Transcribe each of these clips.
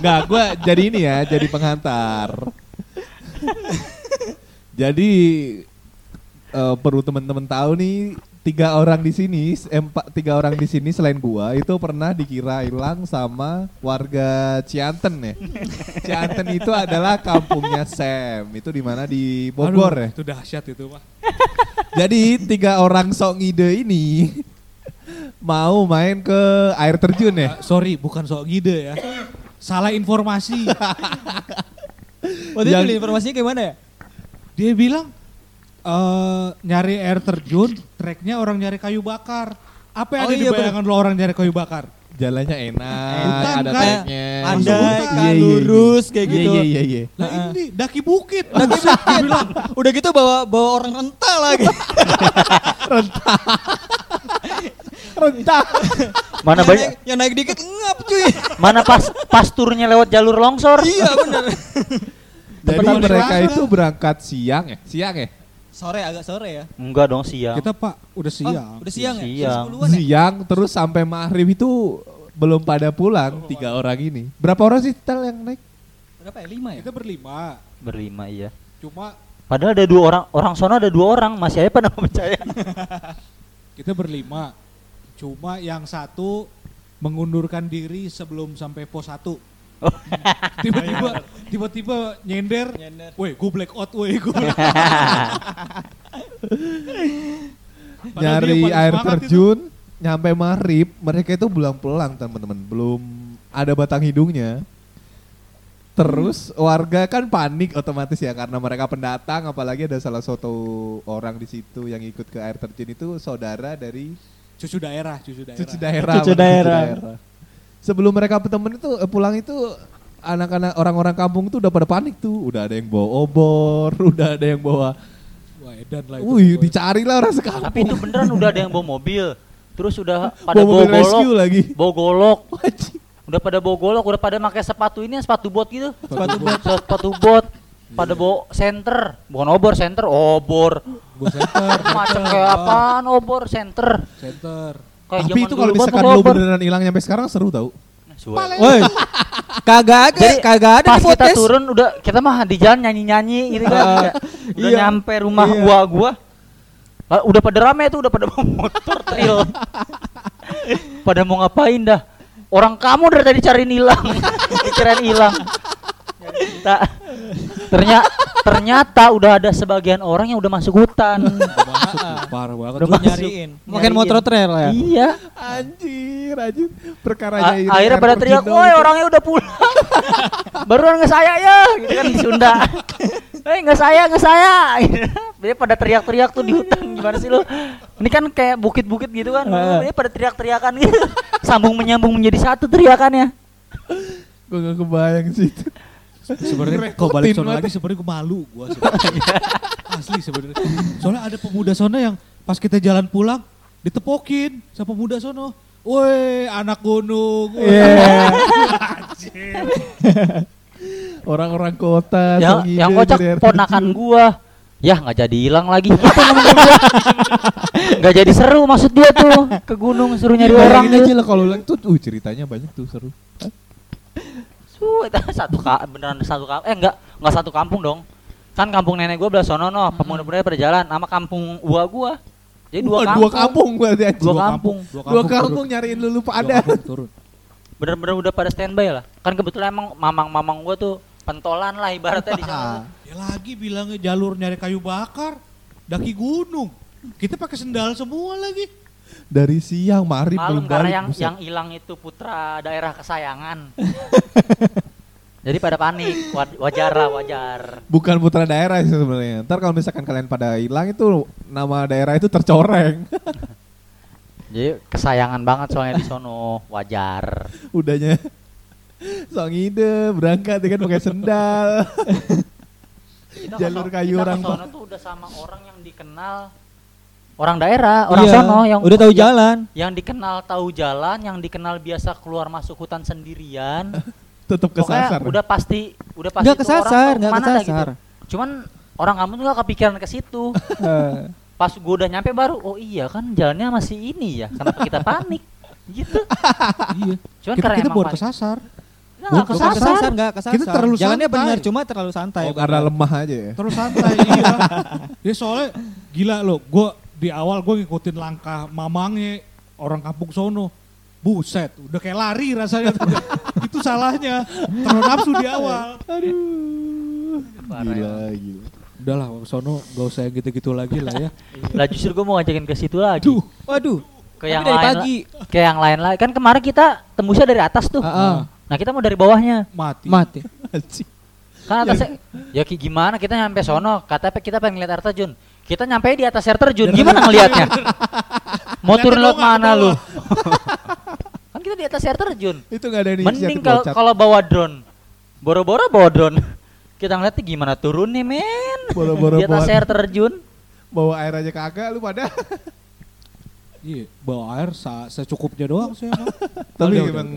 Enggak, gue jadi ini ya, jadi penghantar. jadi eh, perlu teman-teman tahu nih tiga orang di sini, empat tiga orang di sini selain gua itu pernah dikira hilang sama warga Cianten ya. Cianten itu adalah kampungnya Sam. Itu di mana di Bogor Aduh, ya. Itu dahsyat itu mah. Jadi tiga orang sok ngide ini mau main ke air terjun ya. Ah, sorry, bukan sok ngide ya. Salah informasi. Waktu itu Yang- beli informasinya gimana ya? Dia bilang eh nyari air terjun, treknya orang nyari kayu bakar. Apa yang Oh ada di iya, bayangan lo orang nyari kayu bakar? Jalannya enak, Hutan, ada kan? treknya. Kan, Iya, iya, iya. lurus kayak Iya, gitu. Iya iya iya. Nah ini daki bukit. Dia bilang, udah gitu bawa bawa orang renta lagi. Rentah. Mana yang, banyak naik, yang naik dikit ngap cuy. mana pas pasturnya lewat jalur longsor. iya bener. Jadi mereka itu berangkat siang ya? Siang ya? Sore agak sore ya. Enggak dong siang. Kita pak udah siang. Oh, udah siang ya? Siang. Jam 10-an ya? Siang terus sampai maghrib itu belum pada pulang tiga orang ini. Berapa orang sih tel yang naik? Berapa ya? Lima ya? Kita berlima. Berlima iya. Cuma Padahal ada dua orang, orang sono ada dua orang, masih aja pada percaya. kita berlima. Cuma yang satu mengundurkan diri sebelum sampai pos 1. Tiba-tiba tiba-tiba nyender. Nyender. Woi, gue black out, woi, gue. Nyari air terjun, nyampe maghrib, mereka itu belum pulang teman-teman, belum ada batang hidungnya. Terus warga kan panik otomatis ya karena mereka pendatang, apalagi ada salah satu orang di situ yang ikut ke air terjun itu saudara dari Cucu daerah, cucu daerah. cucu daerah. Cucu Bang, daerah. Sebelum mereka berteman itu eh, pulang itu anak-anak orang-orang kampung tuh udah pada panik tuh, udah ada yang bawa obor, udah ada yang bawa, Wah, edan lah itu. wih dicari lah orang sekampung. Tapi itu beneran udah ada yang bawa mobil. Terus udah pada bawa bawa mobil rescue golok, lagi. bawa golok. Wajib. Udah pada bawa golok, udah pada pakai sepatu ini, sepatu bot gitu. Sepatu bot. sepatu bot. Pada bawa senter, bukan obor, senter, obor. Gua center, Macam center. kayak apaan obor, senter. Center. Kayak Tapi itu kalau misalkan obor. beneran hilang sampai sekarang seru tau. Woi. Kagak ada, Jadi, kagak ada Pas kita turun udah kita mah di jalan nyanyi-nyanyi gitu kan. Ah, Udah- iya. nyampe rumah Iya. gua gua. Ah, udah pada rame tuh, udah pada bawa motor trail. pada mau ngapain dah? Orang kamu dari tadi cariin hilang. Dikirain hilang. Tak. Ternyata ternyata udah ada sebagian orang yang udah masuk hutan. Parah banget. Udah masuk. nyariin. Makin motor trail ya. Iya. Anjir, anjir. A- Perkaranya ini akhirnya air pada teriak, woi gitu." orangnya udah pulang. Baruan nggak saya ya, gitu kan di Sunda. Eh nggak saya, nggak saya. Dia pada teriak-teriak tuh di hutan gimana sih lo? Ini kan kayak bukit-bukit gitu kan. Dia pada teriak-teriakan gitu. Sambung menyambung menjadi satu teriakannya. Gue gak kebayang sih itu. Sebenarnya kalau balik banget. lagi sebenarnya gue malu gua sebenarnya. Asli sebenarnya. Soalnya ada pemuda sono yang pas kita jalan pulang ditepokin sama pemuda sono. Woi, anak gunung. woi." Anjir. Orang-orang kota. yang yang kocak ponakan gua. Ya nggak jadi hilang lagi. Itu. Nggak jadi seru maksud dia tuh ke gunung suruh nyari orang gitu. aja lah kalau tuh, uh ceritanya banyak tuh seru. Suwe, satu ka, beneran satu kampung. Eh enggak, enggak satu kampung dong. Kan kampung nenek gua belah sono no, pemuda-pemuda pada jalan sama kampung gua gua. Jadi dua Wah, kampung. dua kampung berarti anjing. Dua kampung. Dua kampung nyariin lulu Dua pada. kampung turun. Bener-bener udah pada standby lah. Kan kebetulan emang mamang-mamang gua tuh pentolan lah ibaratnya di sana. Ya lagi bilangnya jalur nyari kayu bakar, daki gunung. Kita pakai sendal semua lagi. Dari siang Mari belum karena balik. yang buset. yang hilang itu putra daerah kesayangan. Jadi pada panik, Wa- wajar lah, wajar. Bukan putra daerah sih sebenarnya. Ntar kalau misalkan kalian pada hilang itu nama daerah itu tercoreng. Jadi kesayangan banget soalnya di sono, wajar. Udahnya Song ide berangkat kan pakai sendal. Kita Jalur kayu kita orang sono tuh udah sama orang yang dikenal orang daerah, orang Iya, sono yang udah tahu yang- jalan. Yang dikenal tahu jalan, yang dikenal biasa keluar masuk hutan sendirian. Tetap Pokoknya kesasar. udah pasti udah pasti Nggak tuh orang kesasar, kesasar. Cuman orang kamu tuh gak kepikiran ke situ. Eh, Pas gua udah nyampe baru, oh iya kan jalannya masih ini ya. Kenapa kita panik? Gitu. iya. Cuman Kita, karena kita emang buat panik. kesasar. Nggak Bukan kesasar. Kesasar enggak kesasar. Kita terlalu Jalannya santai. benar, cuma terlalu santai. Oh, karena lemah aja ya. Terus santai iya. Ya soalnya gila loh, gue di awal gue ngikutin langkah mamangnya orang kampung sono. Buset, udah kayak lari rasanya. tuh. Itu salahnya. Terlalu nafsu di awal. Aduh. Parah Gila, gila. Udahlah, sono gak usah yang gitu-gitu lagi lah ya. Lah justru gue mau ngajakin ke situ lagi. Duh, Waduh. ke yang dari lain pagi. la- ke yang lain lagi. Kan kemarin kita tembusnya dari atas tuh. Heeh. Nah kita mau dari bawahnya. mati. Mati. Kan atasnya, ya gimana kita nyampe sono, kata kita pengen lihat air terjun. Kita nyampe di atas air terjun, gimana ngelihatnya? Mau Ngeliatnya turun ke mana lu? kan kita di atas air terjun. Itu gak ada Mending kalau bawa drone. Boro-boro bawa drone. Kita ngeliatnya gimana turun nih men. Boro-boro di atas air terjun. bawa air aja kagak lu pada. Iya, bawa air secukupnya doang sih emang. Tapi Udah, udah, emang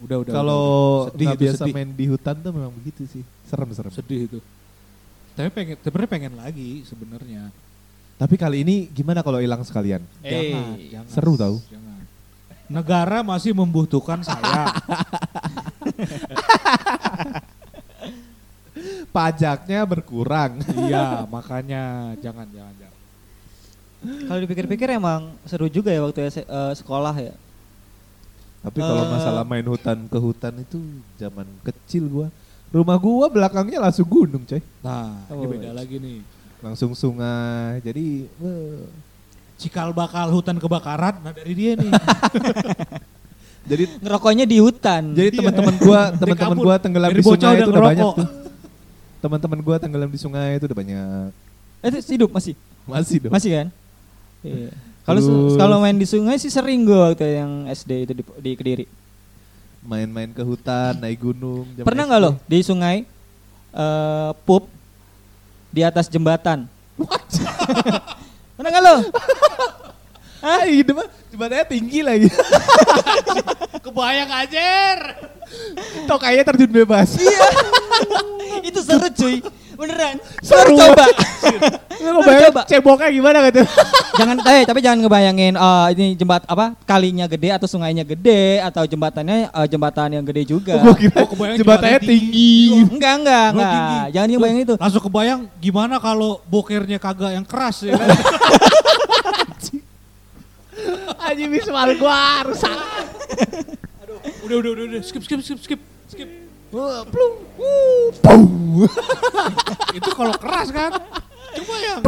Udah, udah. kalau nggak itu, biasa sedih. main di hutan tuh memang begitu sih. Serem-serem. sedih itu. Tapi pengen sebenarnya pengen lagi sebenarnya. Tapi kali ini gimana kalau hilang sekalian? Jangan, Eh, jangan. seru tau. Jangan. Negara masih membutuhkan saya. Pajaknya berkurang. iya, makanya jangan jangan jangan. Kalau dipikir-pikir emang seru juga ya waktu eh, sekolah ya. Tapi kalau Eh. masalah main hutan ke hutan itu zaman kecil gua. Rumah gua belakangnya langsung gunung, coy. Nah, ini Oh, beda iya. lagi nih. Langsung sungai. Jadi wah. Cikal bakal hutan kebakaran, nah dari dia nih. jadi Ngerokoknya di hutan. jadi teman-teman gua, teman-teman gua tenggelam Dari di sungai itu udah banyak tuh. Teman-teman gua tenggelam di sungai itu udah banyak. Eh, itu hidup masih? Masih dong. Masih kan? Iya. Kalau kalau main di sungai sih sering gua waktu yang SD itu di, di Kediri. Main-main ke hutan, naik gunung. Pernah nggak lo di sungai eh pup di atas jembatan? Pernah nggak lo? Ah, hidup mah jembatannya tinggi lagi. Kebayang aja. Tau kayaknya terjun bebas. Iya. itu seru cuy. Beneran. Seru. Coba. Coba. ceboknya gimana gitu. jangan eh tapi jangan ngebayangin eh, ini jembat apa kalinya gede atau sungainya gede atau jembatannya eh, jembatan yang gede juga. Gua kira Oh, kebayang jembatannya jembatannya tinggi. Enggak enggak Gua enggak. tinggi. Jangan ngebayangin itu. Langsung kebayang gimana kalau bokernya kagak yang keras ya kan? Aji visual gua rusak. udah, udah, udah, udah, skip, skip, skip, skip, skip. Wah, plung. Wuh. Itu kalau keras kan? Coba yang,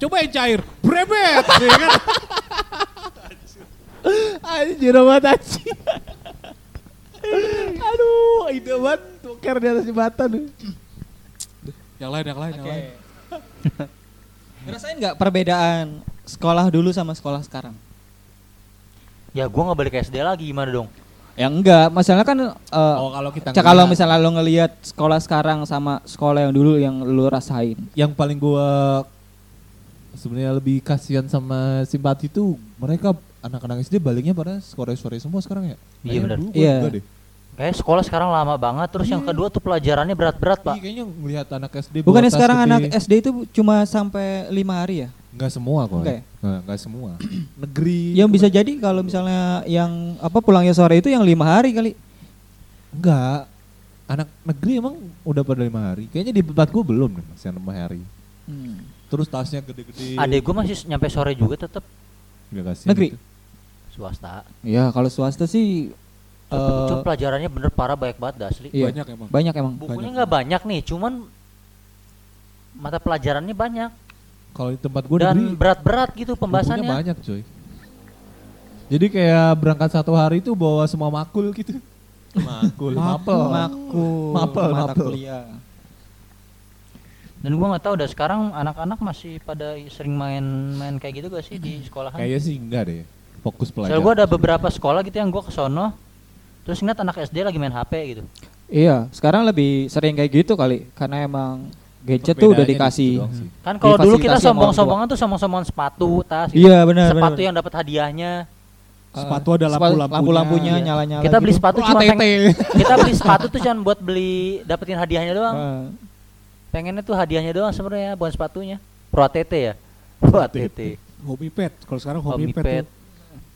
coba yang cair, brebet, ya kan? Anjir banget anjing. Aduh, ide banget tuker di atas jembatan. Yang lain, yang lain, yang lain. Ngerasain nggak perbedaan sekolah dulu sama sekolah sekarang? Ya gua nggak balik ke SD lagi gimana dong? Ya enggak, masalah kan eh, Oh, kalau kita kalau misalnya lo ngelihat sekolah sekarang sama sekolah yang dulu yang lo rasain. yang paling gua sebenarnya lebih kasihan sama simpati itu mereka anak-anak SD baliknya pada sore-sore semua sekarang ya. Iya, benar. Iya. deh. Kayak sekolah sekarang lama banget. Terus yang kedua tuh pelajarannya berat-berat pak. Iya, kayaknya ngelihat anak SD Bukannya sekarang gede. anak SD itu cuma sampai lima hari ya? Enggak semua kok. Enggak ya? Enggak, enggak semua. Negeri. Yang bisa jadi kalau misalnya yang apa pulangnya sore itu yang lima hari kali. Enggak. Anak negeri emang udah pada lima hari. Kayaknya di tempat gua belum deh masih lima hari. Hmm. Terus tasnya gede-gede. Adek gua masih nyampe sore juga tetap Enggak kasihan Negeri? gitu. swasta. Ya kalau swasta sih eh, Cuma pelajarannya bener parah banyak banget dah, asli. iya, Banyak emang. Banyak emang. Bukunya nggak banyak nih, cuman mata pelajarannya banyak Kalau di tempat gua dan berat-berat gitu pembahasannya. banyak coy. Jadi kayak berangkat satu hari itu bawa semua makul gitu. Makul, mapel. Makul, Mapel, kuliah. Dan gua nggak tahu udah sekarang anak-anak masih pada sering main-main kayak gitu gak sih di sekolahan? Kayaknya sih enggak deh. Fokus Soalnya pelajaran. gua ada beberapa sekolah gitu yang gua ke sono terus ngeliat anak SD lagi main HP gitu. Iya, sekarang lebih sering kayak gitu kali karena emang gadget tuh udah dikasih. sih. Kan kalau dulu kita sombong-sombongan tuh sombong-sombongan sepatu, tas. gitu. Iya benar sepatu benar. yang dapat hadiahnya. Sepatu ada lampu-lampunya. lampu-lampunya Iya. nyala-nyala. kita beli gitu. sepatu Oh, cuma pengen, kita beli sepatu tuh cuma buat beli dapetin hadiahnya doang. Eh, Pengennya tuh hadiahnya doang sebenarnya bukan sepatunya. Pro ATT ya. Pro ATT. Hobi pet. Kalau sekarang Hobi hobi pet. pet.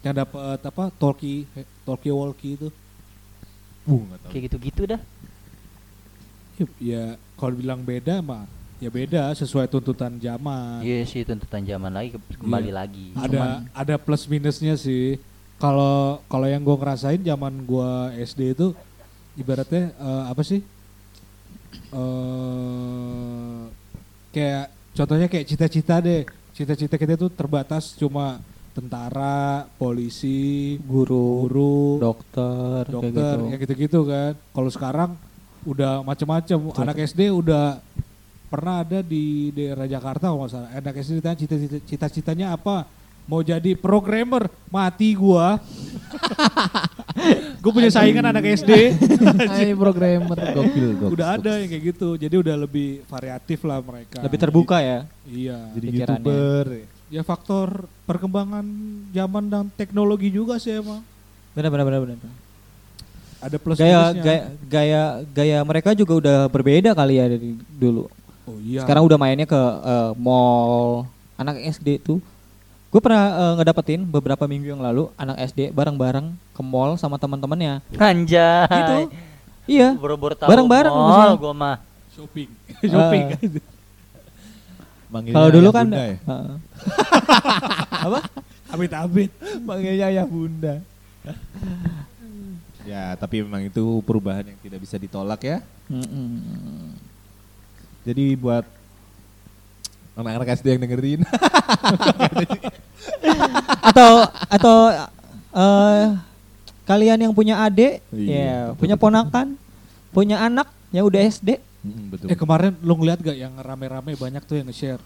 Yang dapat apa? Talkie talkie walkie itu. Uh, nggak tahu. Kayak gitu-gitu dah. Ya, ya kalau bilang beda mah ya beda sesuai tuntutan zaman. Iya sih tuntutan zaman lagi ke- kembali Iya. lagi. ada ada plus minusnya sih. Kalau kalau yang gue ngerasain zaman gua SD itu ibaratnya eh, apa sih? eh kayak contohnya kayak cita-cita deh. Cita-cita kita tuh terbatas cuma tentara, polisi, Guru, guru, dokter, kayak dokter, gitu. kayak gitu-gitu kan. Kalau sekarang udah macam-macam. Anak SD udah pernah ada di daerah Jakarta kalau nggak salah. Anak SD ditanya cita-cita cita-citanya apa? Mau jadi programmer, mati gua. gue punya saingan anak SD. Hai programmer gokil gokil. udah ada yang kayak gitu. Jadi udah lebih variatif lah mereka. Lebih terbuka ya. Iya. Jadi pikirannya. youtuber. Ya faktor perkembangan zaman dan teknologi juga sih emang. Benar benar benar benar. Ada plus Gaya minusnya. gaya gaya gaya mereka juga udah berbeda kali ya dari dulu. Oh iya. Sekarang udah mainnya ke eh, mall. Anak SD tuh gue pernah eh, ngedapetin beberapa minggu yang lalu anak SD bareng-bareng ke mall sama teman-temannya. Anjay. Gitu. Iya. Boro-boro tahu Bareng-bareng mall gua mah. shopping. shopping. Manggilnya Kalau dulu kan bunda ya? Heeh. Abit-abit. Manggilnya ayah bunda. Ya, tapi memang itu perubahan yang tidak bisa ditolak ya. Mm-mm. Jadi buat anak-anak SD yang dengerin, atau atau eh kalian yang punya adik, Iya, ya, betul, punya betul. ponakan, punya anak yang udah SD, Mm, betul. Eh kemarin lu ngeliat gak yang rame-rame banyak tuh yang nge-share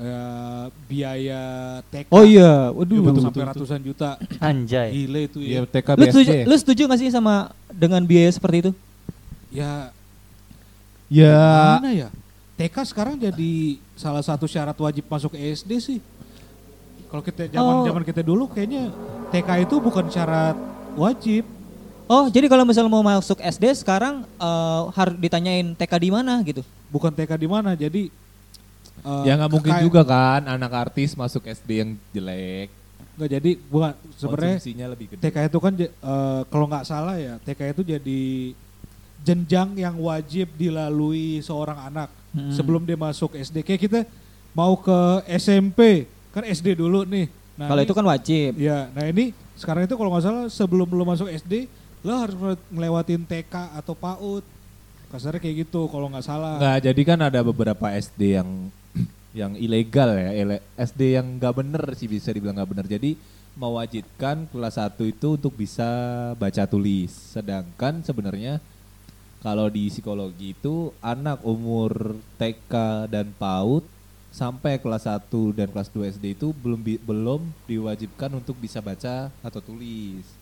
eh, biaya TK Oh iya, itu waduh. sampai betul, ratusan juta. Anjay. Gile itu Iya, ya. TK Lu setuju, lu setuju gak sih sama dengan biaya seperti itu? Ya Ya, mana ya? TK sekarang jadi salah satu syarat wajib masuk SD sih. Kalau kita zaman Oh. zaman kita dulu kayaknya TK itu bukan syarat wajib. Oh, jadi kalau misalnya mau masuk SD sekarang eh, harus ditanyain TK di mana gitu. Bukan TK di mana. Jadi eh, ya nggak mungkin juga kan anak artis masuk SD yang jelek. nggak jadi bukan sebenarnya lebih gede. TK itu kan eh, kalau nggak salah ya TK itu jadi jenjang yang wajib dilalui seorang anak Hmm. sebelum dia masuk SD. Kayak kita mau ke SMP kan SD dulu nih. Nah, kalau itu kan wajib. ya, nah ini sekarang itu kalau nggak salah sebelum lo masuk SD lo harus ngelewatin TK atau PAUD. Kasarnya kayak gitu kalau nggak salah. Nggak, jadi kan ada beberapa SD yang yang ilegal ya, SD yang nggak bener sih bisa dibilang nggak bener. Jadi mewajibkan kelas 1 itu untuk bisa baca tulis. Sedangkan sebenarnya kalau di psikologi itu anak umur TK dan PAUD sampai kelas 1 dan kelas 2 SD itu belum belum diwajibkan untuk bisa baca atau tulis.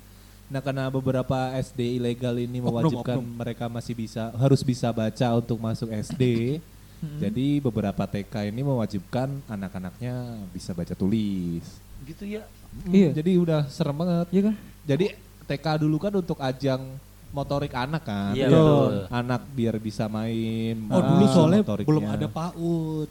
Nah, karena beberapa SD ilegal ini Oknum, mewajibkan oknum. mereka masih bisa harus bisa baca untuk masuk SD. Jadi beberapa TK ini mewajibkan anak-anaknya bisa baca tulis. Gitu ya. Iya. Jadi udah serem banget. Iya kan? Jadi TK dulu kan untuk ajang motorik anak kan. Iya, betul. Anak biar bisa main. Oh dulu soalnya motoriknya. belum ada PAUD.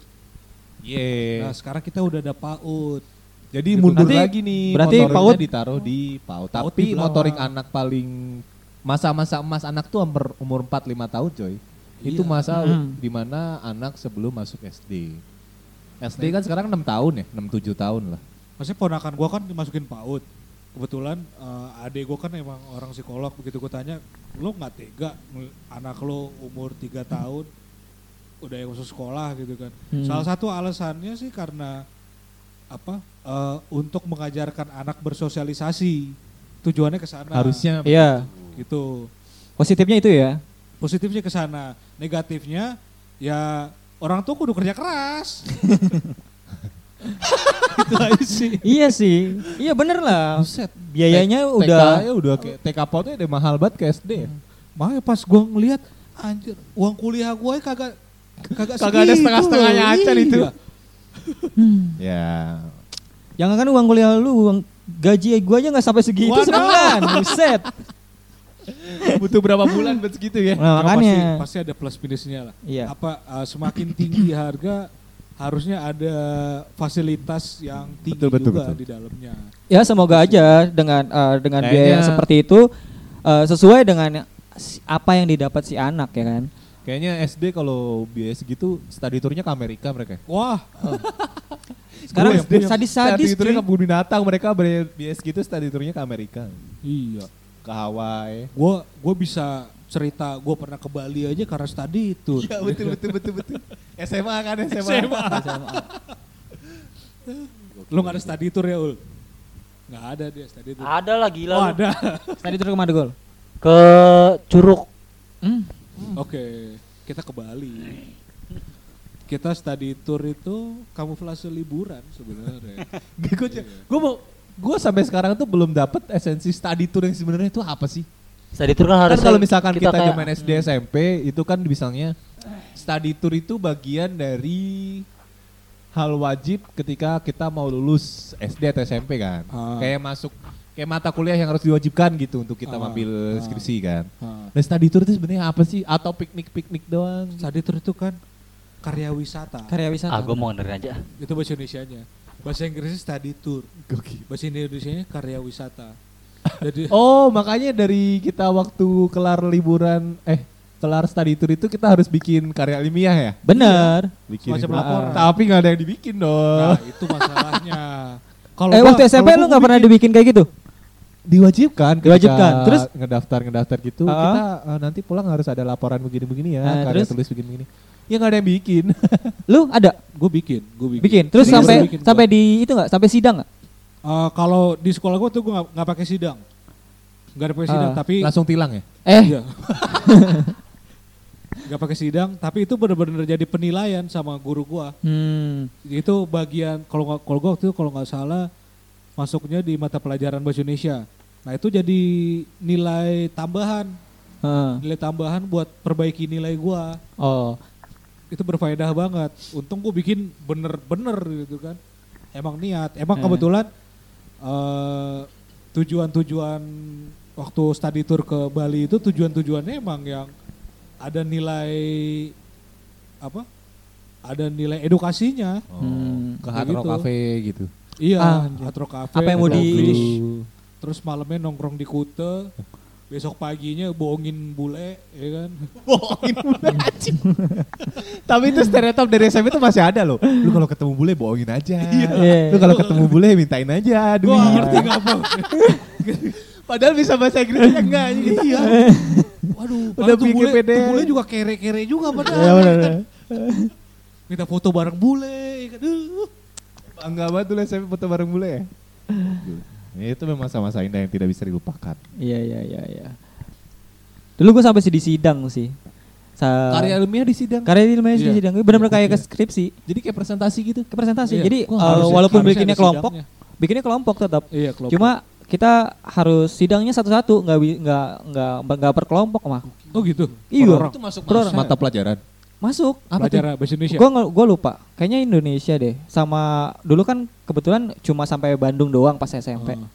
Iya. Nah sekarang kita udah ada PAUD. Jadi Gitu. mundur Berarti- lagi nih. berarti PAUD- ditaruh di PAUD. Tapi di motorik anak paling masa-masa emas anak tuh umur umur 4 5 tahun, coy. Itu Iya. masa Hmm. di mana anak sebelum masuk SD. SD kan sekarang 6 tahun ya, 6 7 tahun lah. Maksudnya ponakan gua kan dimasukin PAUD. Kebetulan eh, adik gua kan emang orang psikolog. Begitu gua tanya, lo nggak tega anak lo umur 3 tahun udah yang masuk sekolah gitu kan. Hmm. Salah satu alasannya sih karena apa? Eh, untuk mengajarkan anak bersosialisasi. Tujuannya ke sana. Harusnya Iya. gitu. Positifnya itu ya. Positifnya ke sana. Negatifnya ya orang tua kudu kerja keras. itu aja sih. iya sih. Iya bener lah. Buset. Biayanya T- udah TK-nya udah kayak TK PAUD-nya udah mahal banget ke SD ya. Makanya pas gua ngeliat anjir uang kuliah gua kagak kagak Kagak ada setengah-setengahnya acan itu. Iya. Ya. Jangan kan uang kuliah lu, uang gaji gua aja nggak sampai segitu Waduh. sebulan. Buset. Butuh berapa bulan buat segitu ya? Nah, Ya, pasti, makanya. pasti ada plus minusnya lah. Iya. Apa uh, semakin tinggi harga harusnya ada fasilitas yang tinggi Betul, betul, juga betul. di dalamnya. Ya semoga aja dengan eh, dengan biaya yang Kayaknya- seperti itu eh, sesuai dengan apa yang didapat si anak ya kan. Kayaknya SD kalau biaya segitu study tournya ke Amerika mereka. Wah, Sekarang Gua yang punya sadis-sadis study tournya ke kebun binatang mereka biaya segitu study tournya ke Amerika. iya. Ke Hawaii. Gua gua bisa cerita gua pernah ke Bali aja karena study tour. Iya betul betul betul betul. SMA kan SMA. Lu gak ada study tour ya, Ul? Gak ada dia study tour. Ada lah gila. Oh, lu. ada. Tadi terus ke mana gol? Ke Curug. Hmm. Oke, kita ke Bali. Kita study tour itu kamuflase liburan sebenarnya. gue gue mau gue sampai sekarang tuh belum dapet esensi study tour yang sebenarnya itu apa sih? Study tour kan Kan harus kalau misalkan kita, kayak- zaman SD SMP itu kan misalnya study tour itu bagian dari hal wajib ketika kita mau lulus SD atau SMP kan. Ah. Kayak masuk kayak mata kuliah yang harus diwajibkan gitu untuk kita Ah. ambil Ah. skripsi kan. Nah, Nah study tour itu sebenarnya apa sih? Atau piknik-piknik doang? study tour itu kan karya wisata. Karya wisata. Ah, gue mau ngedengerin aja. Itu bahasa Indonesianya. Bahasa Inggrisnya study tour. Gokil. Bahasa Indonesianya karya wisata. Jadi Oh, makanya dari kita waktu kelar liburan eh kelar study tour itu kita harus bikin karya ilmiah ya? Bener. Bikin Semacam laporan. Tapi nggak ada yang dibikin dong. nah, itu masalahnya. Kalau Eh waktu SMP lu nggak pernah bikin- dibikin kayak gitu? Diwajibkan. Diwajibkan. Terus? ngedaftar ngedaftar gitu Ah. kita eh, nanti pulang harus ada laporan begini-begini ya, Ah, karya terus? tulis begini-begini. Ya nggak ada yang bikin. Lu ada Gue bikin, gue bikin. bikin. Terus Serius, sampai bikin, sampai gua. di itu nggak? Sampai sidang nggak? Eh, kalau di sekolah gue tuh gue nggak nggak pakai sidang, nggak ada pakai sidang, Ah. tapi Langsung tilang ya? Eh, Iya. Gak pakai sidang, tapi itu benar-benar jadi penilaian sama guru gua. hmm, Itu bagian kalau nggak kalau gua waktu itu kalau nggak salah masuknya di mata pelajaran bahasa Indonesia. Nah itu jadi nilai tambahan, heeh. nilai tambahan buat perbaiki nilai gua. oh, Itu berfaedah banget. Untung gua bikin bener-bener gitu kan. Emang niat, emang Eh. kebetulan eh, tujuan-tujuan waktu study tour ke Bali itu tujuan-tujuannya emang yang ada nilai apa? Ada nilai edukasinya. Hmm. Ke Hard Rock gitu. Cafe gitu. Iya, Ah, Atro Cafe. apa yang mau di-. Terus malamnya nongkrong di Kute. Besok paginya bohongin bule, ya kan? Bohongin bule anjing. Tapi itu stereotip dari SMP itu masih ada loh. Lu kalau ketemu bule bohongin aja. Iya. Lu kalau ketemu bule mintain aja duit. Gua ngerti nggak apa. Padahal bisa bahasa Inggrisnya enggak gitu. Iya. Waduh, Udah tuh bule, tuh bule juga kere-kere juga padahal. Bener, ya kan? Minta foto bareng bule, ya kan? Bangga banget dulu SMP foto bareng bule ya. Ya, itu memang masa-masa indah yang tidak bisa dilupakan. Iya iya iya iya. Dulu gue sampai sih di sidang sih. Sa Karya ilmiah di sidang. karya ilmiah di Iya. sidang. Benar-benar kayak ke Iya. skripsi, Jadi kayak presentasi gitu. ke presentasi. Iya. Jadi Wah, harusnya- walaupun harusnya bikinnya kelompok, sidangnya. bikinnya kelompok tetap. Iya, kelompok. Cuma kita harus sidangnya satu-satu, nggak nggak nggak nggak per kelompok mah. Oh gitu? Iya. Itu masuk Per orang. mata pelajaran. Masuk. Apa tuh? Pelajaran bahasa Indonesia. Gue gue lupa. Kayaknya Indonesia deh. Sama dulu kan kebetulan cuma sampai Bandung doang pas SMP. Oh.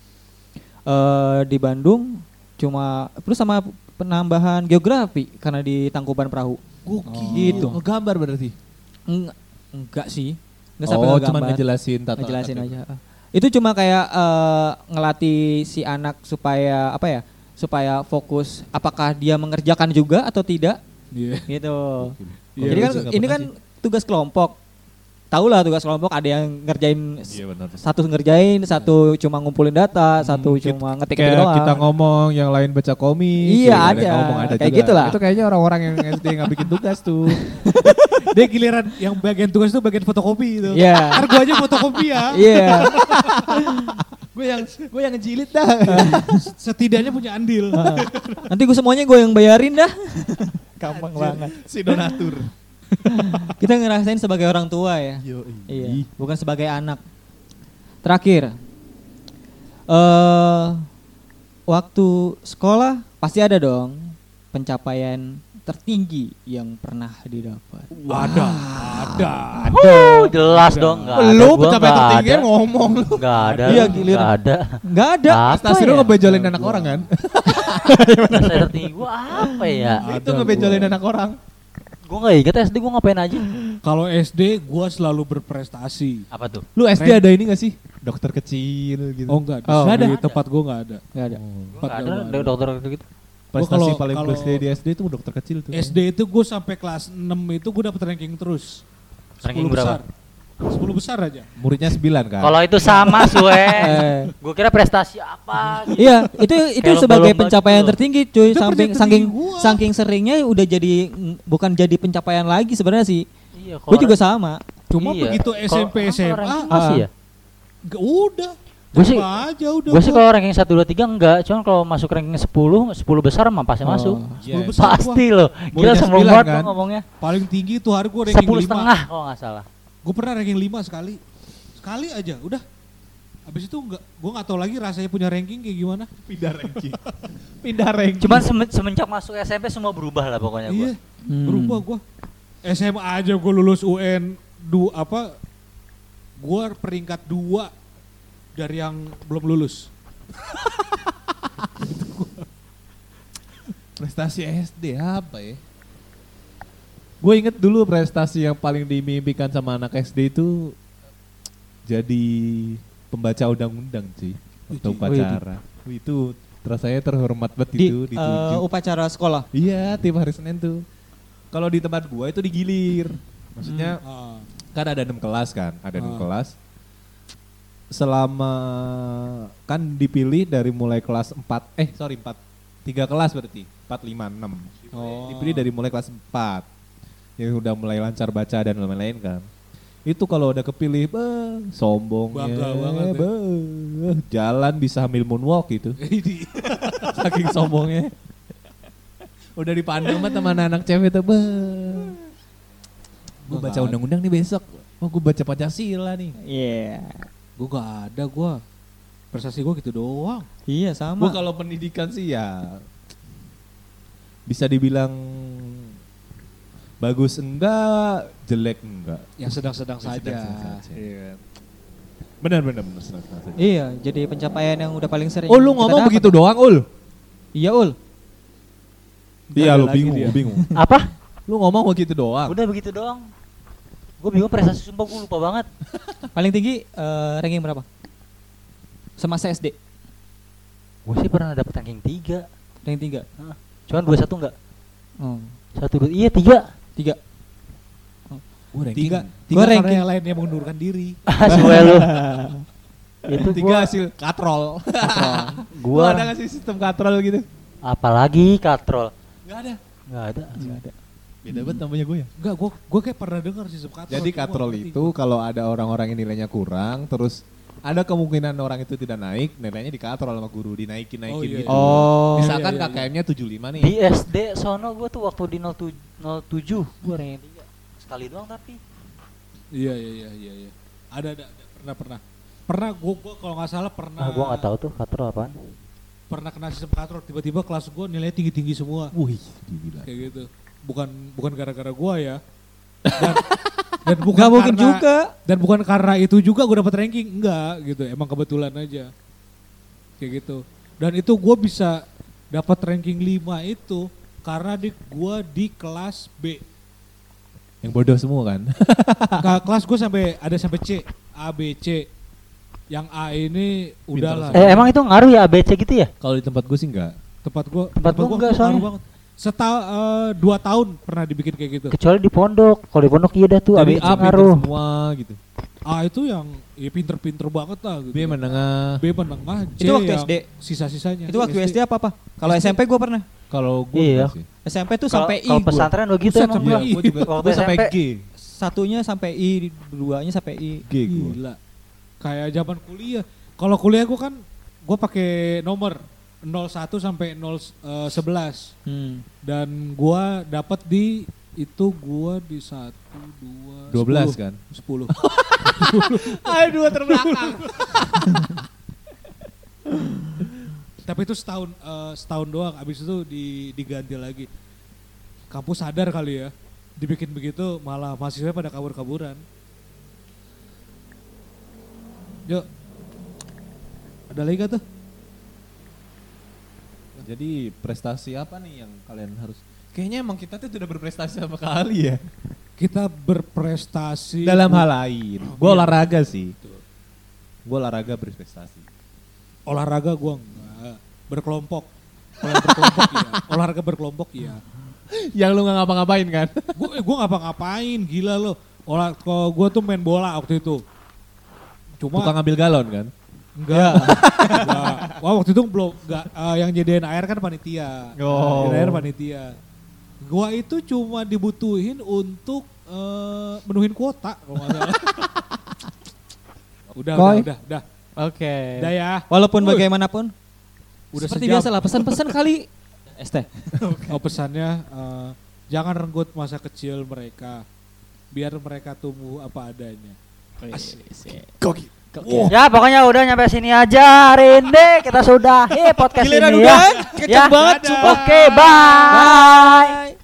eh di Bandung cuma terus sama penambahan geografi karena di Tangkuban Perahu. Gokil. Gitu. Ngegambar berarti. Enggak, enggak sih. Enggak sampai oh, ngegambar. cuma ngejelasin tata Ngejelasin aja. Itu cuma kayak eh, ngelatih si anak supaya apa ya? Supaya fokus apakah dia mengerjakan juga atau tidak Iya. gitu. Iya, Jadi kan lu nggak ini kan tugas kelompok. Tahu lah tugas kelompok ada yang ngerjain Iya benar. satu ngerjain, satu cuma ngumpulin data, satu cuma ngetik-ngetik Kayak doang. kita ngomong, yang lain baca komik. Iya, yang lain ada. ngomong ada Kayak juga. gitu lah. Itu kayaknya orang-orang yang SD nggak bikin tugas tuh. Dia giliran yang bagian tugas itu bagian fotokopi itu. Iya. Ntar gua aja fotokopi ya. Iya. gue yang gue yang ngejilid dah. Setidaknya punya andil. Nanti gue semuanya gue yang bayarin dah. Gampang banget. si donatur. Kita ngerasain sebagai orang tua ya. Iya, bukan sebagai anak. Terakhir. Eh waktu sekolah pasti ada dong pencapaian tertinggi yang pernah didapat. Ada, ada. Uh, jelas dong, enggak ada. Lu pencapaian tertinggi ada. ngomong lu. Enggak ada. Iya, giliran. nggak ada. Enggak ada. Apa Prestasi lu ya? ngebejolin anak orang kan? Tertinggi gua apa ya? Itu ngebejolin anak orang. Gue nggak inget SD gue ngapain aja. Kalau SD gua selalu berprestasi. Apa tuh? Lu SD Keren. ada ini gak sih? Dokter kecil gitu. Oh enggak, di, Oh, di nggak ada. tempat gua nggak ada. Nggak ada. Gua Tempat gua ada ada. dokter gitu. Prestasi kalau- paling kalau- gede di SD itu dokter kecil tuh. SD itu gue sampai kelas 6 itu gue dapet ranking terus. 10 Ranking berapa? Besar. 10 besar aja. Muridnya 9 kan? Kalau itu sama Sue. Eh. gue kira prestasi apa gitu. Iya, itu itu Kayak sebagai lomba-lomba pencapaian gitu. tertinggi, cuy. Itu Saking gua. saking seringnya udah jadi bukan jadi pencapaian lagi sebenarnya sih. Iya, Gue juga sama. Cuma Iya. begitu SMP kalau SMA, ranking masih ya? nggak udah. Gua sih- aja udah. Gue sih gua. kalau ranking 1 2 3 enggak, cuman kalau masuk ranking 10, 10 besar mah pasti Oh. masuk. 10 Yes. besar gua. Pasti loh. Gila 9 banget kan? ngomongnya. Paling tinggi tuh hari gue ranking 10 5. setengah kalau nggak salah. Gue pernah ranking 5 sekali. Sekali aja, udah. Habis itu enggak, gue nggak tahu lagi rasanya punya ranking kayak gimana. pindah ranking. pindah ranking. Cuman semen- semenjak masuk SMP semua berubah lah pokoknya gue. Iya, Hmm. berubah gue. SMA aja gue lulus UN du apa? Gue peringkat 2 dari yang belum lulus. prestasi SD apa ya? Gue inget dulu prestasi yang paling dimimpikan sama anak SD itu jadi pembaca undang-undang sih Wih, upacara. Wih, Itu rasanya terhormat banget Di itu eh, ditunjuk. upacara sekolah. Iya, tiap hari Senin tuh. Kalau di tempat gua itu digilir. Maksudnya Ah. kan ada enam kelas kan, ada enam Ah. kelas. Selama kan dipilih dari mulai kelas 4, eh sorry 4, tiga kelas berarti, 4, 5, 6. Oh. Dipilih dari mulai kelas 4, yang udah mulai lancar baca dan lain-lain kan. Itu kalau udah kepilih, beh, sombongnya, Bangga banget ya. beh, jalan bisa sambil moonwalk gitu, saking sombongnya. Udah dipandang sama teman anak cewek tuh, beh. Gue Gua baca undang-undang nih besok. Oh, gue baca Pancasila nih. Iya. gue gak ada gue. Prestasi gue gitu doang. Iya Gue sama. kalau pendidikan sih ya bisa dibilang bagus enggak, jelek enggak. Yang sedang-sedang saja. sedang-sedang saja. Iya. Benar benar benar. senang-senang saja. Iya, jadi pencapaian yang udah paling sering. Oh lu ngomong dapat. begitu doang ul? Iya, Ul. Iya lu bingung, dia. lu bingung. Apa? lu ngomong begitu doang. Udah begitu doang. Gue bingung prestasi sumpah gue lupa banget. Paling tinggi eh, ranking berapa? Semasa SD. Gue sih pernah dapet ranking 3. Ranking 3. Cuman 21 enggak. Oh. Satu dua iya tiga. 3. Gua ranking. Tiga, Gua tiga karena ranking. yang lain yang mengundurkan diri. Sue lu. Itu Tiga gua hasil katrol. Gua ada gak sih sistem katrol gitu? apalagi katrol. Gak ada. Enggak ada. Beda banget namanya gue ya. Enggak, gue gue kayak pernah dengar sih katrol. Jadi katrol itu kalau ada orang-orang yang nilainya kurang, terus ada kemungkinan orang itu tidak naik, nilainya dikatrol sama guru, dinaikin naikin Oh, iya, gitu. iya. Oh. Misalkan iya, iya, iya. KKM-nya 75 nih. Di SD sono gue tuh waktu di 07 07 gue ranking 3. Sekali doang tapi. Iya iya iya iya. iya. Ada, ada ada pernah pernah. Pernah gue gua kalau nggak salah pernah. Ah, gue nggak tahu tuh katrol apaan. Pernah kena sistem katrol tiba-tiba kelas gue nilainya tinggi tinggi semua. Wih, gila. Kayak gitu. Bukan bukan gara-gara gue ya. Dan, dan bukan Gak mungkin karena- juga. Dan bukan karena itu juga gue dapat ranking, enggak gitu. Emang kebetulan aja. Kayak gitu. Dan itu gue bisa dapat ranking 5 itu karena di gue di kelas B. Yang bodoh semua kan. Ka- kelas gue sampai ada sampai C, A, B, C. Yang A ini udahlah. Eh emang itu ngaruh ya ABC gitu ya? Kalau di tempat gue sih enggak. tempat gue Tempat gua enggak soalnya. Banget. Setahun eh, dua tahun pernah dibikin kayak gitu. Kecuali di pondok. Kalau di pondok iya dah tuh Jadi A pinter ngaruh. semua gitu. A itu yang ya pinter-pinter banget lah gitu. B menengah. B menengah, C Itu waktu SD? Sisa-sisanya. Itu waktu SD apa apa? Kalau SMP gue pernah. Kalau gue Iya. sih. SMP tuh Kalau sampai I kalau gua. pesantren lo gitu emang gua. Iya, gue juga Waktu sampai SMP. G. Satunya sampai I, duanya sampai I. G gue. Gila. Kayak zaman kuliah. Kalau kuliah gue kan gue pakai nomor 01 sampai 0 eh, 11 Hmm. dan gua dapat di itu gua di 1 2 12 kan? 10. Ayo dua terbelakang. Tapi itu setahun eh, setahun doang abis itu di, diganti lagi. Kampus sadar kali ya. Dibikin begitu malah mahasiswa pada kabur-kaburan. Yuk. Ada lagi gak tuh? Jadi prestasi apa nih yang kalian harus Kayaknya emang kita tuh udah berprestasi sama kali ya. Kita berprestasi Dalam hal lain. Gue olahraga sih. Gue olahraga berprestasi. olahraga gua enggak berkelompok. Kalau berkelompok iya. Olahraga berkelompok iya. Yang lu gak ngapa-ngapain kan? Gue eh, gua ngapa-ngapain gila lo. Olah kalau gua tuh main bola waktu itu. Cuma Tukang ngambil galon kan? Enggak. enggak. Wah waktu itu belum enggak eh, yang jadiin air kan panitia. Oh. Jadiin air panitia. Gua itu cuma dibutuhin untuk eh, menuhin kuota kalau nggak salah. udah, udah, udah, udah, Oke. udah ya. Walaupun Wuih. bagaimanapun, Udah seperti sejam. biasa lah pesan-pesan kali. ST. Oh pesannya eh, jangan renggut masa kecil mereka, biar mereka tumbuh apa adanya. Ya pokoknya udah nyampe sini aja hari ini kita sudah podcast Giliran ini udah, ya. kenceng Ya. banget. Oke, bye. Bye.